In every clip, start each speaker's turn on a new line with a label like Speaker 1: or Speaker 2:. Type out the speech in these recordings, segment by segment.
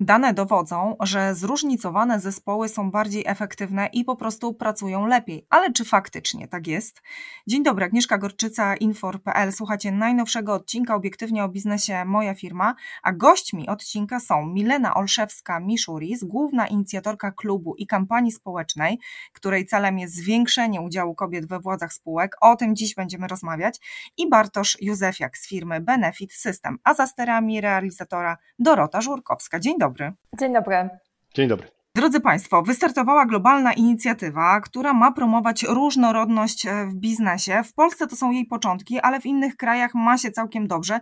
Speaker 1: Dane dowodzą, że zróżnicowane zespoły są bardziej efektywne i po prostu pracują lepiej. Ale czy faktycznie tak jest? Dzień dobry, Agnieszka Gorczyca, Infor.pl. Słuchacie najnowszego odcinka obiektywnie o biznesie Moja Firma, a gośćmi odcinka są Milena Olszewska-Miszuris, główna inicjatorka klubu i kampanii społecznej, której celem jest zwiększenie udziału kobiet we władzach spółek. O tym dziś będziemy rozmawiać. I Bartosz Józefiak z firmy Benefit System, a za sterami realizatora Dorota Żurkowska. Dzień dobry dobry.
Speaker 2: Dzień dobry.
Speaker 3: Dzień dobry.
Speaker 1: Drodzy Państwo, wystartowała globalna inicjatywa, która ma promować różnorodność e, w biznesie. W Polsce to są jej początki, ale w innych krajach ma się całkiem dobrze.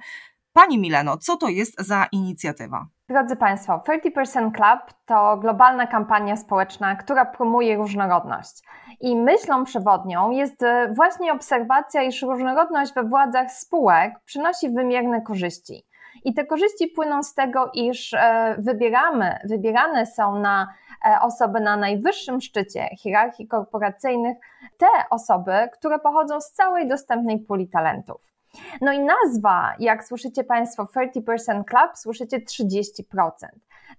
Speaker 1: Pani Mileno, co to jest za inicjatywa?
Speaker 2: Drodzy Państwo, 30% Club to globalna kampania społeczna, która promuje różnorodność. I myślą przewodnią jest e, właśnie obserwacja, iż różnorodność we władzach spółek przynosi wymierne korzyści. I te korzyści płyną z tego, iż e, wybieramy, wybierane są na e, osoby na najwyższym szczycie hierarchii korporacyjnych te osoby, które pochodzą z całej dostępnej puli talentów. No i nazwa, jak słyszycie Państwo 30% Club, słyszycie 30%.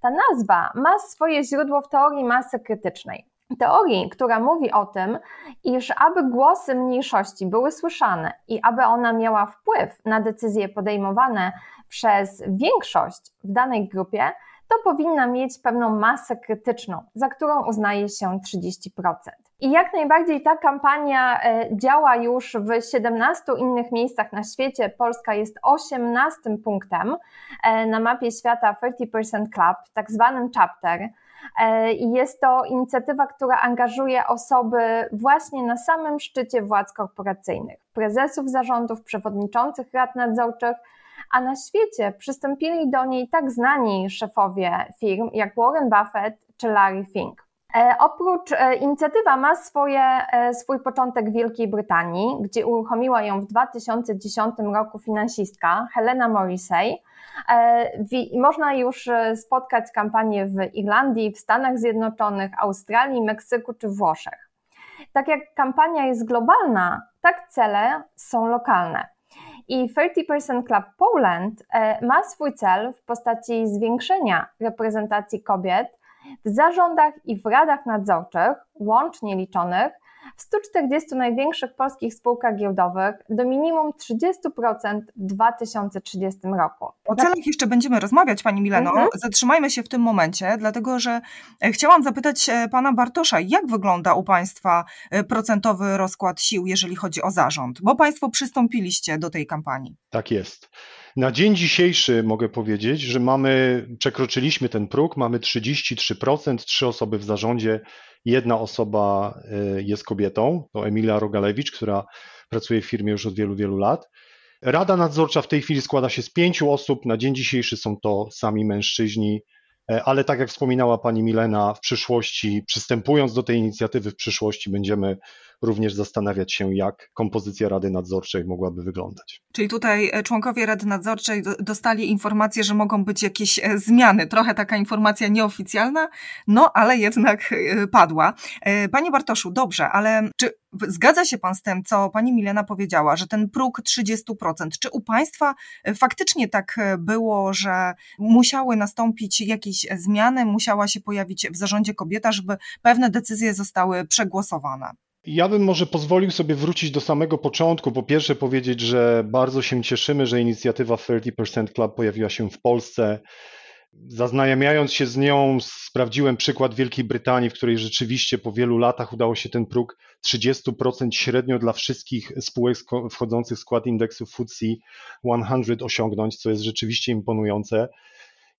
Speaker 2: Ta nazwa ma swoje źródło w teorii masy krytycznej teorii, która mówi o tym, iż aby głosy mniejszości były słyszane i aby ona miała wpływ na decyzje podejmowane przez większość w danej grupie, to powinna mieć pewną masę krytyczną, za którą uznaje się 30%. I jak najbardziej ta kampania e, działa już w 17 innych miejscach na świecie. Polska jest 18 punktem e, na mapie świata 30% Club, tak zwanym chapter. E, I jest to inicjatywa, która angażuje osoby właśnie na samym szczycie władz korporacyjnych, prezesów zarządów, przewodniczących rad nadzorczych, a na świecie przystąpili do niej tak znani szefowie firm jak Warren Buffett czy Larry Fink. E, oprócz e, inicjatywa ma swoje, swój początek w Wielkiej Brytanii, gdzie uruchomiła ją w 2010 roku finansistka Helena Morrissey, E, można już e, spotkać kampanię w Irlandii, w Stanach Zjednoczonych, Australii, Meksyku czy Włoszech. Tak jak kampania jest globalna, tak cele są lokalne. I 30% Club Poland e, ma swój cel w postaci zwiększenia reprezentacji kobiet w zarządach i w radach nadzorczych, łącznie liczonych, w 140 największych polskich spółkach giełdowych do minimum 30% w 2030 roku.
Speaker 1: O celach jeszcze będziemy rozmawiać, Pani Mileno. Mhm. Zatrzymajmy się w tym momencie, dlatego że e, chciałam zapytać e, Pana Bartosza, jak wygląda u Państwa e, procentowy rozkład sił, jeżeli chodzi o zarząd? Bo Państwo przystąpiliście do tej kampanii.
Speaker 3: Tak jest. Na dzień dzisiejszy mogę powiedzieć, że mamy, przekroczyliśmy ten próg, mamy 33%, trzy osoby w zarządzie, jedna osoba y, jest kobietą, to Emilia Rogalewicz, która pracuje w firmie już od wielu, wielu lat. Rada nadzorcza w tej chwili składa się z pięciu osób, na dzień dzisiejszy są to sami mężczyźni, e, ale tak jak wspominała pani Milena, w przyszłości, przystępując do tej inicjatywy, w przyszłości będziemy również zastanawiać się, jak kompozycja Rady Nadzorczej mogłaby wyglądać.
Speaker 1: Czyli tutaj e, członkowie Rady Nadzorczej dostali informację, że mogą być jakieś e, zmiany. Trochę taka informacja nieoficjalna, no ale jednak e, padła. Panie Bartoszu, dobrze, ale czy zgadza się Pan z tym, co Pani Milena powiedziała, że ten próg 30%, czy u Państwa faktycznie tak było, że musiały nastąpić jakieś zmiany, musiała się pojawić w zarządzie kobieta, żeby pewne decyzje zostały przegłosowane?
Speaker 3: Ja bym może pozwolił sobie wrócić do samego początku. Po pierwsze, powiedzieć, że bardzo się cieszymy, że inicjatywa 30% Club pojawiła się w Polsce. Zaznajamiając się z nią, sprawdziłem przykład Wielkiej Brytanii, w której rzeczywiście po wielu latach udało się ten próg 30% średnio dla wszystkich spółek wchodzących w skład indeksu FTSE 100 osiągnąć, co jest rzeczywiście imponujące.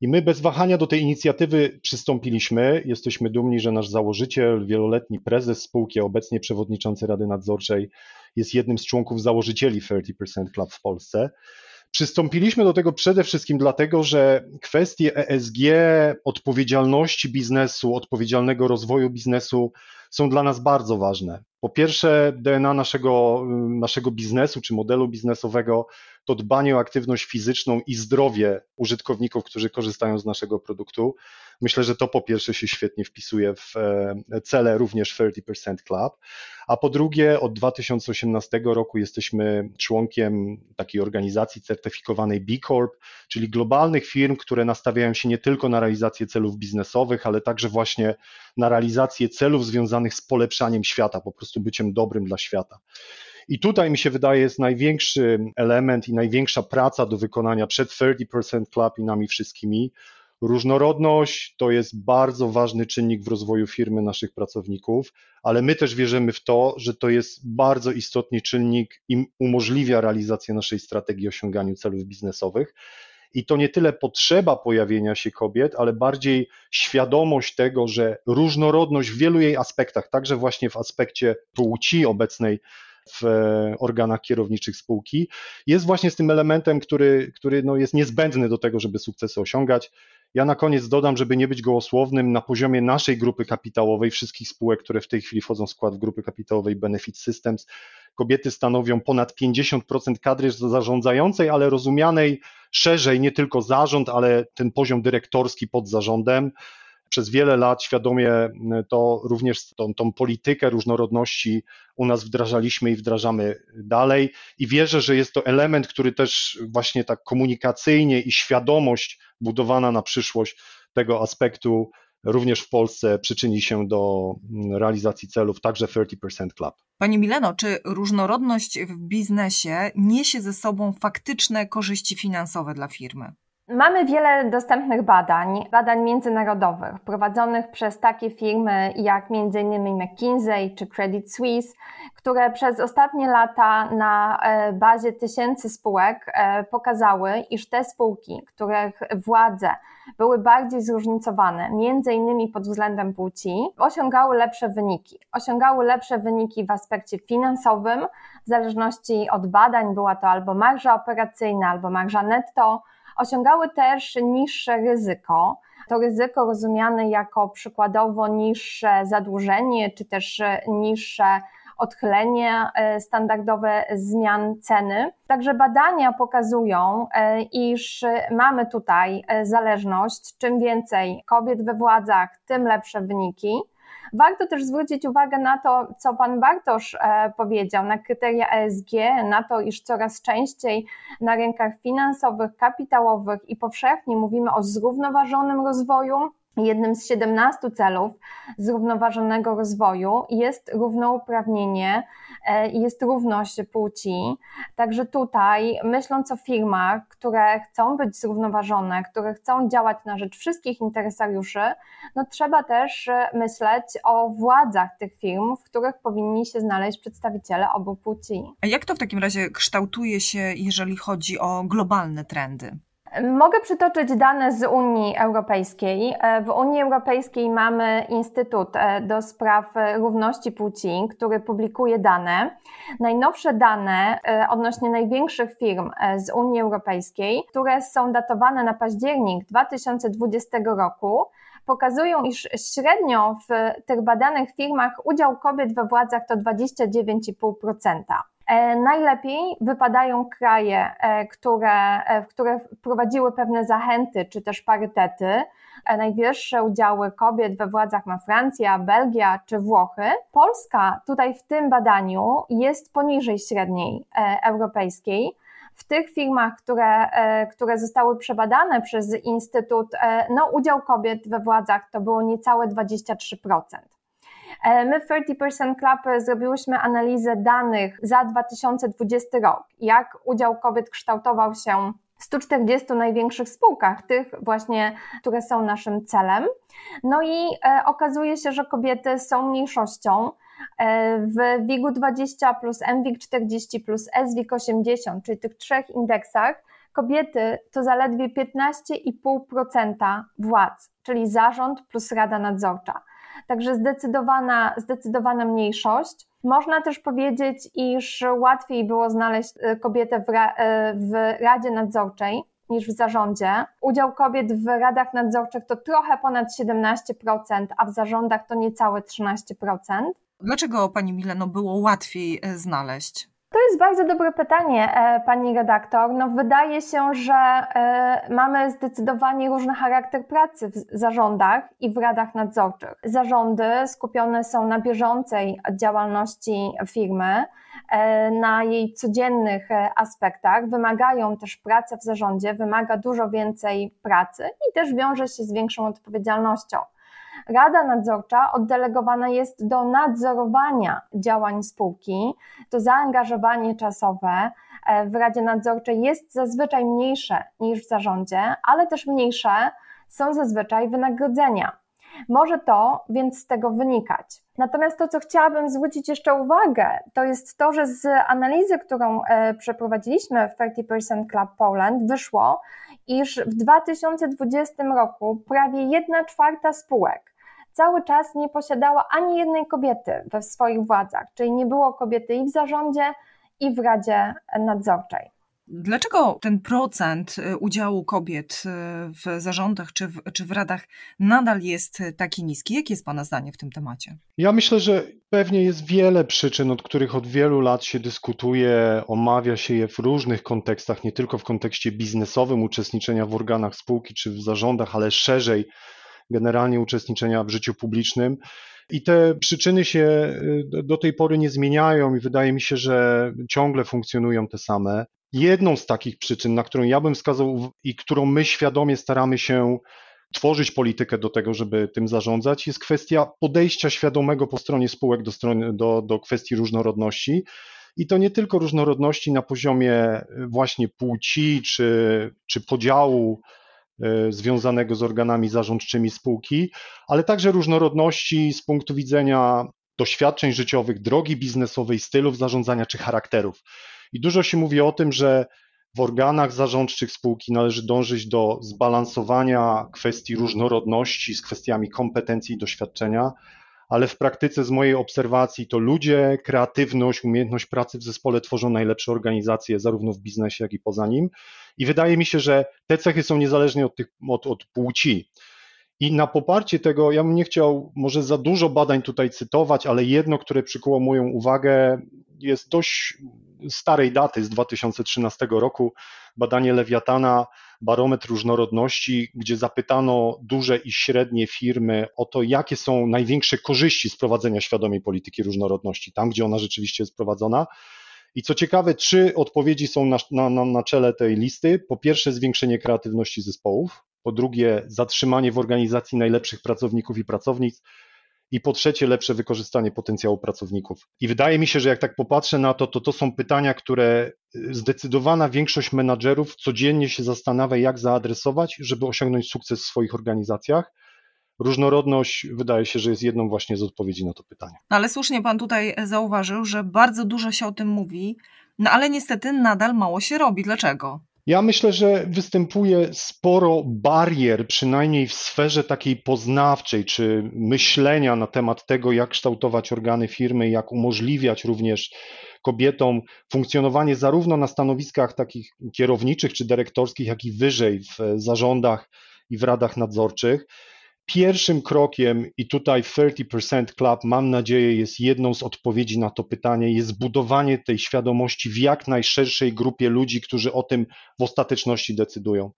Speaker 3: I my bez wahania do tej inicjatywy przystąpiliśmy. Jesteśmy dumni, że nasz założyciel, wieloletni prezes spółki, obecnie przewodniczący Rady Nadzorczej, jest jednym z członków założycieli 30% Club w Polsce. Przystąpiliśmy do tego przede wszystkim dlatego, że kwestie ESG, odpowiedzialności biznesu, odpowiedzialnego rozwoju biznesu są dla nas bardzo ważne. Po pierwsze, DNA naszego, naszego biznesu czy modelu biznesowego to dbanie o aktywność fizyczną i zdrowie użytkowników, którzy korzystają z naszego produktu. Myślę, że to po pierwsze się świetnie wpisuje w e, cele również 30% Club, a po drugie od 2018 roku jesteśmy członkiem takiej organizacji certyfikowanej B Corp, czyli globalnych firm, które nastawiają się nie tylko na realizację celów biznesowych, ale także właśnie na realizację celów związanych z polepszaniem świata, po prostu byciem dobrym dla świata. I tutaj mi się wydaje jest największy element i największa praca do wykonania przed 30% Club i nami wszystkimi. Różnorodność to jest bardzo ważny czynnik w rozwoju firmy naszych pracowników, ale my też wierzymy w to, że to jest bardzo istotny czynnik i umożliwia realizację naszej strategii osiąganiu celów biznesowych. I to nie tyle potrzeba pojawienia się kobiet, ale bardziej świadomość tego, że różnorodność w wielu jej aspektach, także właśnie w aspekcie płci obecnej w e, organach kierowniczych spółki, jest właśnie z tym elementem, który, który no jest niezbędny do tego, żeby sukcesy osiągać. Ja na koniec dodam, żeby nie być gołosłownym, na poziomie naszej grupy kapitałowej, wszystkich spółek, które w tej chwili wchodzą w skład grupy kapitałowej Benefit Systems, kobiety stanowią ponad 50% kadry zarządzającej, ale rozumianej szerzej, nie tylko zarząd, ale ten poziom dyrektorski pod zarządem przez wiele lat świadomie to również tą, tą politykę różnorodności u nas wdrażaliśmy i wdrażamy dalej. I wierzę, że jest to element, który też właśnie tak komunikacyjnie i świadomość budowana na przyszłość tego aspektu również w Polsce przyczyni się do realizacji celów, także 30% Club.
Speaker 1: Pani Mileno, czy różnorodność w biznesie niesie ze sobą faktyczne korzyści finansowe dla firmy?
Speaker 2: Mamy wiele dostępnych badań, badań międzynarodowych, prowadzonych przez takie firmy jak m.in. McKinsey czy Credit Suisse, które przez ostatnie lata na e, bazie tysięcy spółek e, pokazały, iż te spółki, których władze były bardziej zróżnicowane, między innymi pod względem płci, osiągały lepsze wyniki. Osiągały lepsze wyniki w aspekcie finansowym, w zależności od badań była to albo marża operacyjna, albo marża netto, osiągały też niższe ryzyko. To ryzyko rozumiane jako przykładowo niższe zadłużenie, czy też niższe odchylenie e, standardowe zmian ceny. Także badania pokazują, e, iż mamy tutaj e, zależność. Czym więcej kobiet we władzach, tym lepsze wyniki. Warto też zwrócić uwagę na to, co pan Bartosz e, powiedział, na kryteria ESG, na to, iż coraz częściej na rynkach finansowych, kapitałowych i powszechnie mówimy o zrównoważonym rozwoju, Jednym z 17 celów zrównoważonego rozwoju jest równouprawnienie e, jest równość płci. Także tutaj, myśląc o firmach, które chcą być zrównoważone, które chcą działać na rzecz wszystkich interesariuszy, no trzeba też e, myśleć o władzach tych firm, w których powinni się znaleźć przedstawiciele obu płci.
Speaker 1: A jak to w takim razie kształtuje się, jeżeli chodzi o globalne trendy?
Speaker 2: Mogę przytoczyć dane z Unii Europejskiej. E, w Unii Europejskiej mamy Instytut e, do Spraw Równości Płci, który publikuje dane. Najnowsze dane e, odnośnie największych firm z Unii Europejskiej, które są datowane na październik 2020 roku, pokazują, iż średnio w tych badanych firmach udział kobiet we władzach to 29,5%. E, najlepiej wypadają kraje, e, które, e, które wprowadziły pewne zachęty czy też parytety. Najwyższe udziały kobiet we władzach ma Francja, Belgia czy Włochy. Polska tutaj w tym badaniu jest poniżej średniej europejskiej. W tych firmach, które, które zostały przebadane przez Instytut, no, udział kobiet we władzach to było niecałe 23%. E, my w 30% Club zrobiłyśmy analizę danych za 2020 rok, jak udział kobiet kształtował się w 140 największych spółkach, tych właśnie, które są naszym celem. No i e, okazuje się, że kobiety są mniejszością. E, w WIG 20 plus MWIG 40 plus SWIG 80, czyli tych trzech indeksach, kobiety to zaledwie 15,5% władz, czyli zarząd plus rada nadzorcza. Także zdecydowana, zdecydowana mniejszość. Można też powiedzieć, iż łatwiej było znaleźć e, kobietę w, ra, e, w Radzie Nadzorczej niż w zarządzie. Udział kobiet w radach nadzorczych to trochę ponad 17%, a w zarządach to niecałe 13%.
Speaker 1: Dlaczego Pani Mileno było łatwiej e, znaleźć?
Speaker 2: To jest bardzo dobre pytanie, e, pani redaktor. No, wydaje się, że e, mamy zdecydowanie różny charakter pracy w zarządach i w radach nadzorczych. Zarządy skupione są na bieżącej działalności firmy, e, na jej codziennych aspektach, wymagają też praca w zarządzie, wymaga dużo więcej pracy i też wiąże się z większą odpowiedzialnością. Rada nadzorcza oddelegowana jest do nadzorowania działań spółki. To zaangażowanie czasowe e, w Radzie Nadzorczej jest zazwyczaj mniejsze niż w zarządzie, ale też mniejsze są zazwyczaj wynagrodzenia. Może to więc z tego wynikać. Natomiast to, co chciałabym zwrócić jeszcze uwagę, to jest to, że z analizy, którą e, przeprowadziliśmy w 30% Club Poland, wyszło, iż w 2020 roku prawie 1 czwarta spółek cały czas nie posiadała ani jednej kobiety we swoich władzach, czyli nie było kobiety i w zarządzie, i w Radzie Nadzorczej.
Speaker 1: Dlaczego ten procent y, udziału kobiet y, w zarządach czy w, czy w radach nadal jest taki niski? Jakie jest Pana zdanie w tym temacie?
Speaker 3: Ja myślę, że pewnie jest wiele przyczyn, od których od wielu lat się dyskutuje, omawia się je w różnych kontekstach, nie tylko w kontekście biznesowym, uczestniczenia w organach spółki czy w zarządach, ale szerzej generalnie uczestniczenia w życiu publicznym. I te przyczyny się y, do tej pory nie zmieniają, i wydaje mi się, że ciągle funkcjonują te same. Jedną z takich przyczyn, na którą ja bym wskazał i którą my świadomie staramy się tworzyć politykę do tego, żeby tym zarządzać, jest kwestia podejścia świadomego po stronie spółek do, strony, do, do kwestii różnorodności. I to nie tylko różnorodności na poziomie właśnie płci czy, czy podziału związanego z organami zarządczymi spółki, ale także różnorodności z punktu widzenia doświadczeń życiowych, drogi biznesowej, stylów zarządzania czy charakterów. I dużo się mówi o tym, że w organach zarządczych spółki należy dążyć do zbalansowania kwestii różnorodności z kwestiami kompetencji i doświadczenia, ale w praktyce z mojej obserwacji to ludzie, kreatywność, umiejętność pracy w zespole tworzą najlepsze organizacje, zarówno w biznesie, jak i poza nim. I wydaje mi się, że te cechy są niezależnie od, tych, od, od płci. I na poparcie tego, ja bym nie chciał może za dużo badań tutaj cytować, ale jedno, które przykuło moją uwagę, jest dość starej daty, z 2013 roku. Badanie Lewiatana, barometr różnorodności, gdzie zapytano duże i średnie firmy o to, jakie są największe korzyści z prowadzenia świadomej polityki różnorodności, tam gdzie ona rzeczywiście jest prowadzona. I co ciekawe, trzy odpowiedzi są na, na, na czele tej listy. Po pierwsze, zwiększenie kreatywności zespołów, po drugie, zatrzymanie w organizacji najlepszych pracowników i pracownic, i po trzecie, lepsze wykorzystanie potencjału pracowników. I wydaje mi się, że jak tak popatrzę na to, to to są pytania, które zdecydowana większość menadżerów codziennie się zastanawia, jak zaadresować, żeby osiągnąć sukces w swoich organizacjach. Różnorodność wydaje się, że jest jedną właśnie z odpowiedzi na to pytanie.
Speaker 1: No ale słusznie Pan tutaj zauważył, że bardzo dużo się o tym mówi, no ale niestety nadal mało się robi. Dlaczego?
Speaker 3: Ja myślę, że występuje sporo barier, przynajmniej w sferze takiej poznawczej, czy myślenia na temat tego, jak kształtować organy firmy, jak umożliwiać również kobietom funkcjonowanie zarówno na stanowiskach takich kierowniczych czy dyrektorskich, jak i wyżej w zarządach i w radach nadzorczych. Pierwszym krokiem, i tutaj 30% Club, mam nadzieję, jest jedną z odpowiedzi na to pytanie, jest budowanie tej świadomości w jak najszerszej grupie ludzi, którzy o tym w ostateczności decydują.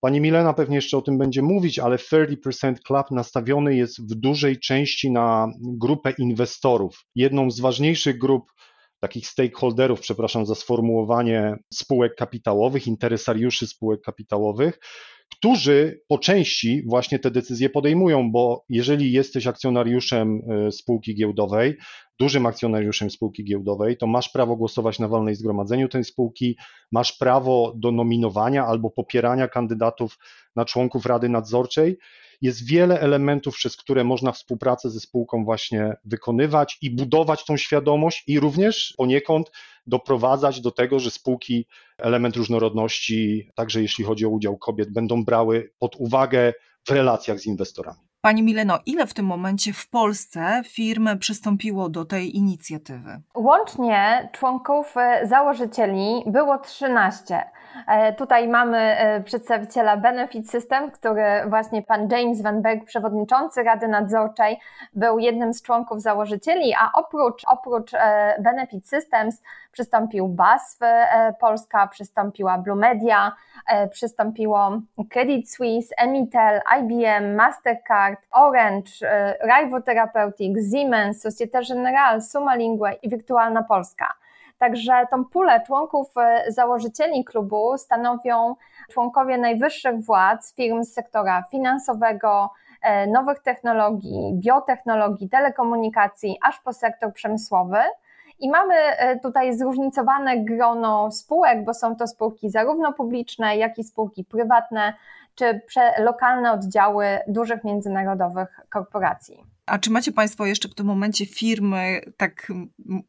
Speaker 3: Pani Milena pewnie jeszcze o tym będzie mówić, ale 30% Club nastawiony jest w dużej części na grupę inwestorów. Jedną z ważniejszych grup takich stakeholderów, przepraszam za sformułowanie, spółek kapitałowych, interesariuszy spółek kapitałowych, którzy po części właśnie te decyzje podejmują, bo jeżeli jesteś akcjonariuszem y, spółki giełdowej, dużym akcjonariuszem spółki giełdowej, to masz prawo głosować na walnej zgromadzeniu tej spółki, masz prawo do nominowania albo popierania kandydatów na członków Rady Nadzorczej. Jest wiele elementów, przez które można współpracę ze spółką właśnie wykonywać i budować tą świadomość i również poniekąd doprowadzać do tego, że spółki element różnorodności, także jeśli chodzi o udział kobiet, będą brały pod uwagę w relacjach z inwestorami.
Speaker 1: Pani Mileno, ile w tym momencie w Polsce firm przystąpiło do tej inicjatywy?
Speaker 2: Łącznie członków e, założycieli było 13. E, tutaj mamy e, przedstawiciela Benefit System, który właśnie pan James Van Berg, przewodniczący Rady Nadzorczej, był jednym z członków założycieli, a oprócz, oprócz Benefit Systems przystąpił BASF Polska, przystąpiła Blue Media, przystąpiło Credit Suisse, Emitel, IBM, Mastercard, Orange, Raivo Therapeutics, Siemens, Societe Generale, Suma Lingue i Wirtualna Polska. Także tą pulę członków e, założycieli klubu stanowią członkowie najwyższych władz firm z sektora finansowego, e, nowych technologii, biotechnologii, telekomunikacji, aż po sektor przemysłowy. I mamy e, tutaj zróżnicowane grono spółek, bo są to spółki zarówno publiczne, jak i spółki prywatne, czy lokalne oddziały dużych międzynarodowych korporacji.
Speaker 1: A czy macie Państwo jeszcze w tym momencie firmy, tak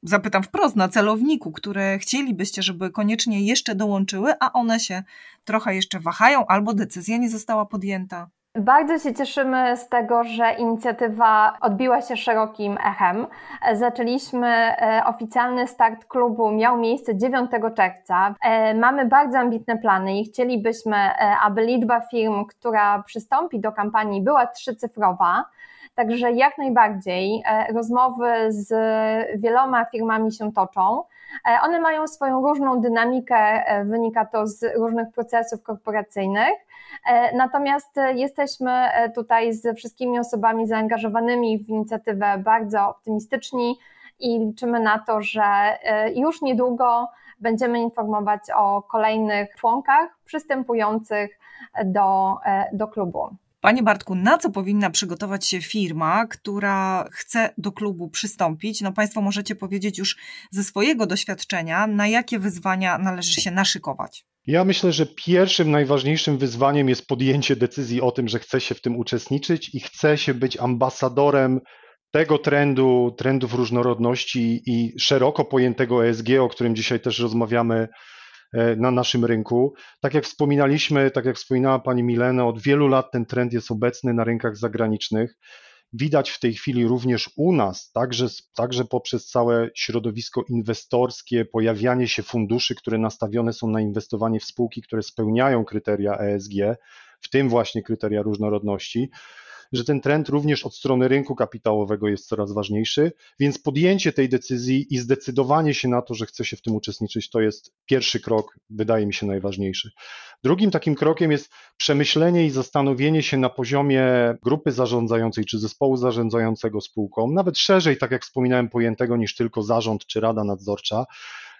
Speaker 1: zapytam wprost, na celowniku, które chcielibyście, żeby koniecznie jeszcze dołączyły, a one się trochę jeszcze wahają albo decyzja nie została podjęta?
Speaker 2: Bardzo się cieszymy z tego, że inicjatywa odbiła się szerokim echem. Zaczęliśmy e, oficjalny start klubu, miał miejsce 9 czerwca. E, mamy bardzo ambitne plany i chcielibyśmy, e, aby liczba firm, która przystąpi do kampanii, była trzycyfrowa. Także jak najbardziej rozmowy z wieloma firmami się toczą. E, one mają swoją różną dynamikę, e, wynika to z różnych procesów korporacyjnych. Natomiast jesteśmy tutaj z wszystkimi osobami zaangażowanymi w inicjatywę bardzo optymistyczni i liczymy na to, że już niedługo będziemy informować o kolejnych członkach przystępujących do, do klubu.
Speaker 1: Panie Bartku, na co powinna przygotować się firma, która chce do klubu przystąpić? No Państwo możecie powiedzieć już ze swojego doświadczenia, na jakie wyzwania należy się naszykować.
Speaker 3: Ja myślę, że pierwszym najważniejszym wyzwaniem jest podjęcie decyzji o tym, że chce się w tym uczestniczyć i chce się być ambasadorem tego trendu, trendów różnorodności i szeroko pojętego ESG, o którym dzisiaj też rozmawiamy na naszym rynku. Tak jak wspominaliśmy, tak jak wspominała pani Milena, od wielu lat ten trend jest obecny na rynkach zagranicznych. Widać w tej chwili również u nas, także, także poprzez całe środowisko inwestorskie, pojawianie się funduszy, które nastawione są na inwestowanie w spółki, które spełniają kryteria ESG, w tym właśnie kryteria różnorodności że ten trend również od strony rynku kapitałowego jest coraz ważniejszy, więc podjęcie tej decyzji i zdecydowanie się na to, że chce się w tym uczestniczyć, to jest pierwszy krok, wydaje mi się najważniejszy. Drugim takim krokiem jest przemyślenie i zastanowienie się na poziomie grupy zarządzającej czy zespołu zarządzającego spółką, nawet szerzej, tak jak wspominałem, pojętego niż tylko zarząd czy rada nadzorcza,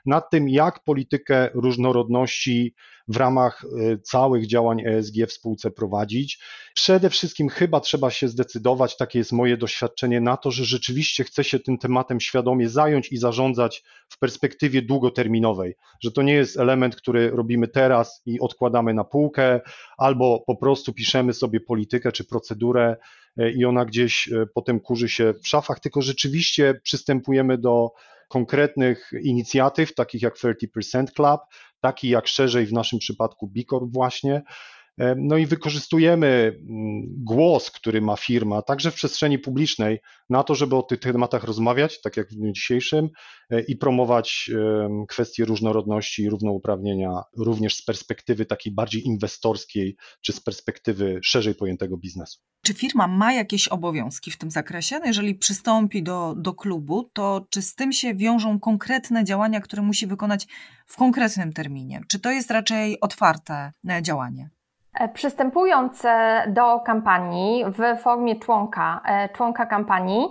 Speaker 3: nad tym, jak politykę różnorodności w ramach y, całych działań ESG w spółce prowadzić. Przede wszystkim chyba trzeba się zdecydować, takie jest moje doświadczenie, na to, że rzeczywiście chce się tym tematem świadomie zająć i zarządzać w perspektywie długoterminowej, że to nie jest element, który robimy teraz i odkładamy na półkę, albo po prostu piszemy sobie politykę czy procedurę y, i ona gdzieś y, potem kurzy się w szafach, tylko rzeczywiście przystępujemy do konkretnych inicjatyw, takich jak 30% Club, takich jak szerzej w naszym przypadku Bicorp właśnie, no i wykorzystujemy mm, głos, który ma firma, także w przestrzeni publicznej, na to, żeby o tych tematach rozmawiać, tak jak w dniu dzisiejszym, e, i promować kwestie różnorodności i równouprawnienia, również z perspektywy takiej bardziej inwestorskiej, czy z perspektywy szerzej pojętego biznesu.
Speaker 1: Czy firma ma jakieś obowiązki w tym zakresie? No jeżeli przystąpi do, do klubu, to czy z tym się wiążą konkretne działania, które musi wykonać w konkretnym terminie? Czy to jest raczej otwarte e, działanie?
Speaker 2: E, przystępując e, do kampanii w formie członka, e, członka kampanii,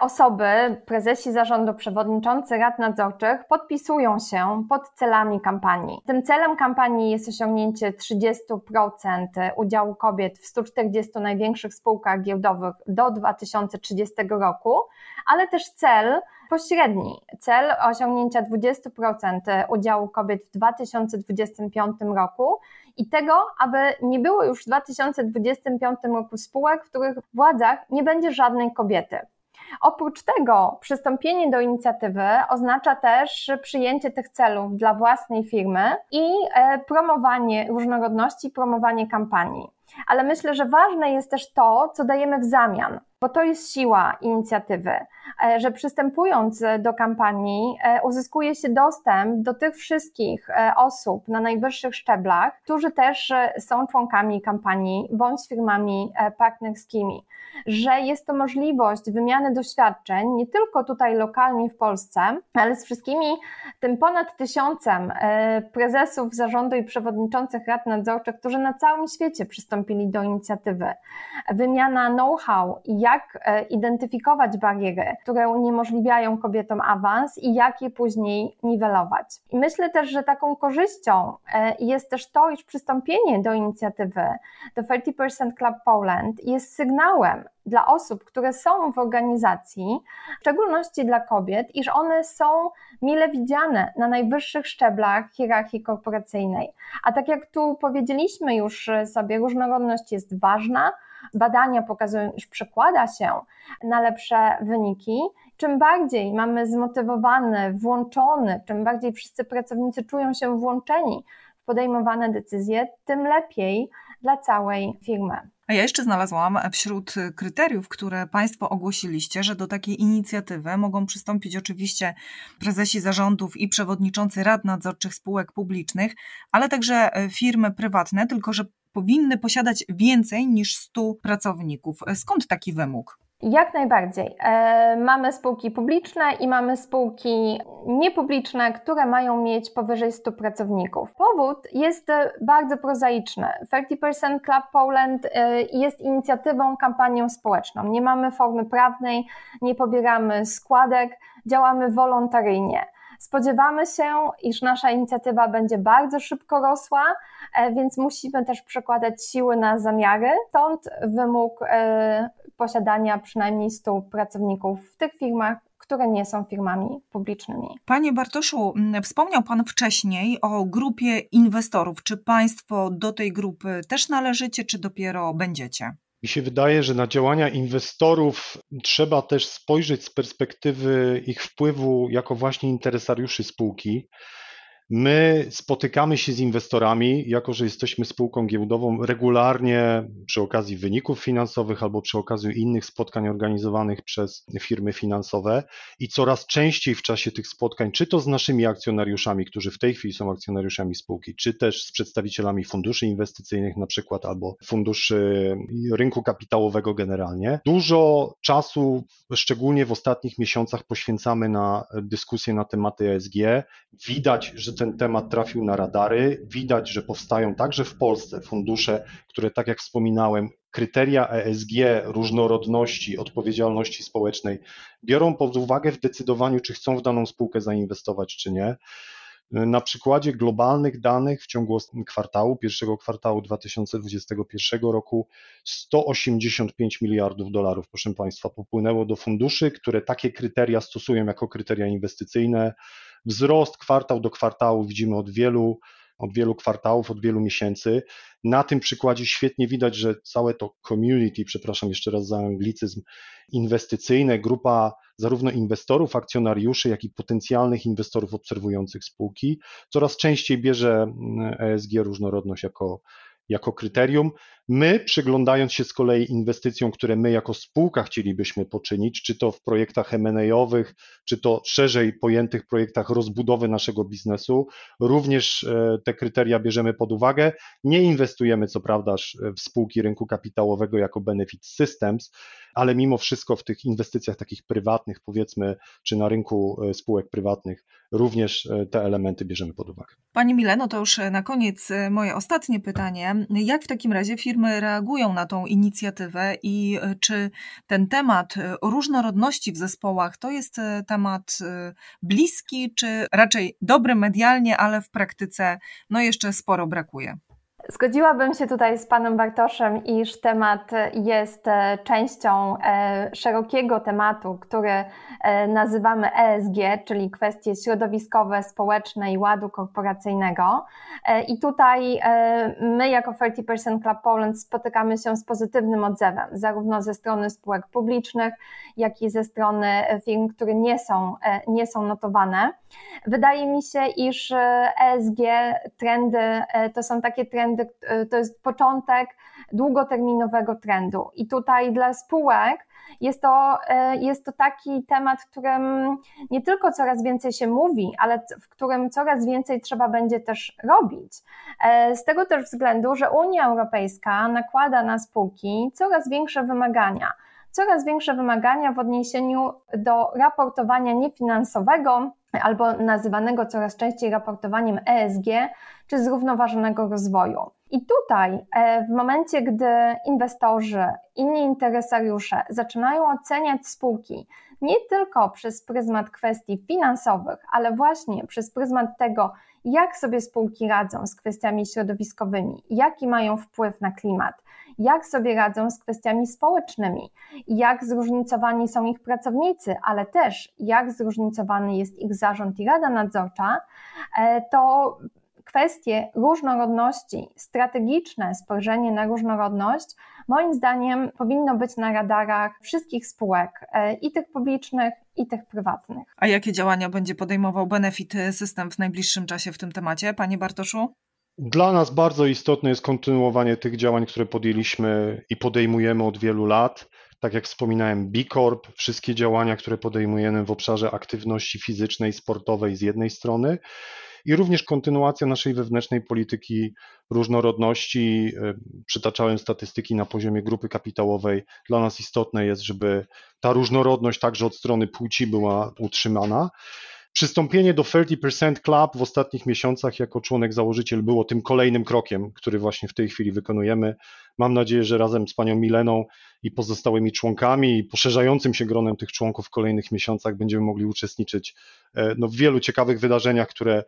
Speaker 2: osoby, prezesi zarządu, przewodniczący rad nadzorczych podpisują się pod celami kampanii. Tym celem kampanii jest osiągnięcie 30% udziału kobiet w 140 największych spółkach giełdowych do 2030 roku, ale też cel pośredni, cel osiągnięcia 20% udziału kobiet w 2025 roku i tego, aby nie było już w 2025 roku spółek, w których w władzach nie będzie żadnej kobiety. Oprócz tego przystąpienie do inicjatywy oznacza też przyjęcie tych celów dla własnej firmy i e, promowanie różnorodności, promowanie kampanii. Ale myślę, że ważne jest też to, co dajemy w zamian. Bo to jest siła inicjatywy, e, że przystępując do kampanii e, uzyskuje się dostęp do tych wszystkich e, osób na najwyższych szczeblach, którzy też są członkami kampanii bądź firmami partnerskimi, że jest to możliwość wymiany doświadczeń nie tylko tutaj lokalnie w Polsce, ale z wszystkimi tym ponad tysiącem prezesów zarządu i przewodniczących rad nadzorczych, którzy na całym świecie przystąpili do inicjatywy. Wymiana know-how i jak e, identyfikować bariery, które uniemożliwiają kobietom awans i jak je później niwelować. I myślę też, że taką korzyścią e, jest też to, iż przystąpienie do inicjatywy do 30% Club Poland jest sygnałem dla osób, które są w organizacji, w szczególności dla kobiet, iż one są mile widziane na najwyższych szczeblach hierarchii korporacyjnej. A tak jak tu powiedzieliśmy już sobie, różnorodność jest ważna, badania pokazują, iż przekłada się na lepsze wyniki. Czym bardziej mamy zmotywowany, włączony, czym bardziej wszyscy pracownicy czują się włączeni w podejmowane decyzje, tym lepiej dla całej firmy.
Speaker 1: A ja jeszcze znalazłam wśród kryteriów, które Państwo ogłosiliście, że do takiej inicjatywy mogą przystąpić oczywiście prezesi zarządów i przewodniczący rad nadzorczych spółek publicznych, ale także firmy prywatne, tylko że powinny posiadać więcej niż 100 pracowników. Skąd taki wymóg?
Speaker 2: Jak najbardziej. E, mamy spółki publiczne i mamy spółki niepubliczne, które mają mieć powyżej 100 pracowników. Powód jest bardzo prozaiczny. 30% Club Poland e, jest inicjatywą, kampanią społeczną. Nie mamy formy prawnej, nie pobieramy składek, działamy wolontaryjnie. Spodziewamy się, iż nasza inicjatywa będzie bardzo szybko rosła, e, więc musimy też przekładać siły na zamiary. Stąd wymóg e, posiadania przynajmniej 100 pracowników w tych firmach, które nie są firmami publicznymi.
Speaker 1: Panie Bartoszu, wspomniał Pan wcześniej o grupie inwestorów. Czy Państwo do tej grupy też należycie, czy dopiero będziecie?
Speaker 3: Mi się wydaje, że na działania inwestorów trzeba też spojrzeć z perspektywy ich wpływu jako właśnie interesariuszy spółki. My spotykamy się z inwestorami, jako że jesteśmy spółką giełdową, regularnie przy okazji wyników finansowych albo przy okazji innych spotkań organizowanych przez firmy finansowe i coraz częściej w czasie tych spotkań, czy to z naszymi akcjonariuszami, którzy w tej chwili są akcjonariuszami spółki, czy też z przedstawicielami funduszy inwestycyjnych, na przykład, albo funduszy rynku kapitałowego generalnie. Dużo czasu, szczególnie w ostatnich miesiącach, poświęcamy na dyskusję na tematy ESG. Widać, że ten temat trafił na radary. Widać, że powstają także w Polsce fundusze, które, tak jak wspominałem, kryteria ESG, różnorodności, odpowiedzialności społecznej biorą pod uwagę w decydowaniu, czy chcą w daną spółkę zainwestować, czy nie. Na przykładzie globalnych danych w ciągu kwartału, pierwszego kwartału 2021 roku 185 miliardów dolarów, proszę Państwa, popłynęło do funduszy, które takie kryteria stosują jako kryteria inwestycyjne wzrost kwartał do kwartału widzimy od wielu, od wielu kwartałów, od wielu miesięcy. Na tym przykładzie świetnie widać, że całe to community, przepraszam jeszcze raz za anglicyzm, inwestycyjne, grupa zarówno inwestorów, akcjonariuszy, jak i potencjalnych inwestorów obserwujących spółki, coraz częściej bierze ESG różnorodność jako, jako kryterium. My, przyglądając się z kolei inwestycjom, które my jako spółka chcielibyśmy poczynić, czy to w projektach M&A-owych, czy to szerzej pojętych projektach rozbudowy naszego biznesu, również e, te kryteria bierzemy pod uwagę. Nie inwestujemy, co prawda, w spółki rynku kapitałowego jako benefit systems, ale mimo wszystko w tych inwestycjach takich prywatnych, powiedzmy, czy na rynku e, spółek prywatnych, również e, te elementy bierzemy pod uwagę.
Speaker 1: Pani Mileno, to już na koniec moje ostatnie pytanie. Jak w takim razie firma firmy reagują na tą inicjatywę i e, czy ten temat e, różnorodności w zespołach to jest e, temat bliski, czy raczej dobry medialnie, ale w praktyce no jeszcze sporo brakuje?
Speaker 2: Zgodziłabym się tutaj z panem Bartoszem, iż temat jest e, częścią e, szerokiego tematu, który e, nazywamy ESG, czyli kwestie środowiskowe, społeczne i ładu korporacyjnego. I tutaj my jako 30% Club Poland spotykamy się z pozytywnym odzewem, zarówno ze strony spółek publicznych, jak i ze strony firm, które nie są, nie są notowane. Wydaje mi się, iż ESG trendy to są takie trendy, to jest początek długoterminowego trendu. I tutaj dla spółek jest to, e, jest to taki temat, w którym nie tylko coraz więcej się mówi, ale w którym coraz więcej trzeba będzie też robić. E, z tego też względu, że Unia Europejska nakłada na spółki coraz większe wymagania coraz większe wymagania w odniesieniu do raportowania niefinansowego, albo nazywanego coraz częściej raportowaniem ESG, czy zrównoważonego rozwoju. I tutaj, e, w momencie, gdy inwestorzy, inni interesariusze zaczynają oceniać spółki nie tylko przez pryzmat kwestii finansowych, ale właśnie przez pryzmat tego, jak sobie spółki radzą z kwestiami środowiskowymi, jaki mają wpływ na klimat, jak sobie radzą z kwestiami społecznymi, jak zróżnicowani są ich pracownicy, ale też jak zróżnicowany jest ich zarząd i rada nadzorcza, e, to kwestie różnorodności, strategiczne spojrzenie na różnorodność, moim zdaniem powinno być na radarach wszystkich spółek, e, i tych publicznych, i tych prywatnych.
Speaker 1: A jakie działania będzie podejmował Benefit System w najbliższym czasie w tym temacie, Panie Bartoszu?
Speaker 3: Dla nas bardzo istotne jest kontynuowanie tych działań, które podjęliśmy i podejmujemy od wielu lat. Tak jak wspominałem, B Corp, wszystkie działania, które podejmujemy w obszarze aktywności fizycznej, sportowej z jednej strony i również kontynuacja naszej wewnętrznej polityki różnorodności. Przytaczałem statystyki na poziomie grupy kapitałowej. Dla nas istotne jest, żeby ta różnorodność także od strony płci była utrzymana. Przystąpienie do 30% Club w ostatnich miesiącach jako członek założyciel było tym kolejnym krokiem, który właśnie w tej chwili wykonujemy. Mam nadzieję, że razem z panią Mileną i pozostałymi członkami i poszerzającym się gronem tych członków w kolejnych miesiącach będziemy mogli uczestniczyć e, no, w wielu ciekawych wydarzeniach, które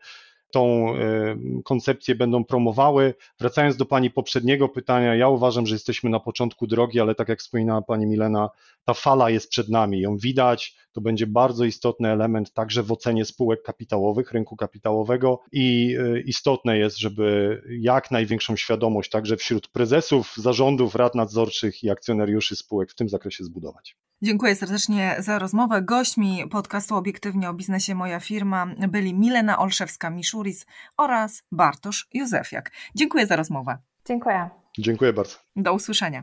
Speaker 3: tą e, koncepcję będą promowały. Wracając do Pani poprzedniego pytania, ja uważam, że jesteśmy na początku drogi, ale tak jak wspominała Pani Milena, ta fala jest przed nami, ją widać, to będzie bardzo istotny element także w ocenie spółek kapitałowych, rynku kapitałowego i e, istotne jest, żeby jak największą świadomość także wśród prezesów, zarządów, rad nadzorczych i akcjonariuszy spółek w tym zakresie zbudować.
Speaker 1: Dziękuję serdecznie za rozmowę. Gośćmi podcastu Obiektywnie o biznesie Moja Firma byli Milena Turis oraz Bartosz Józefiak. Dziękuję za rozmowę.
Speaker 2: Dziękuję.
Speaker 3: Dziękuję bardzo.
Speaker 1: Do usłyszenia.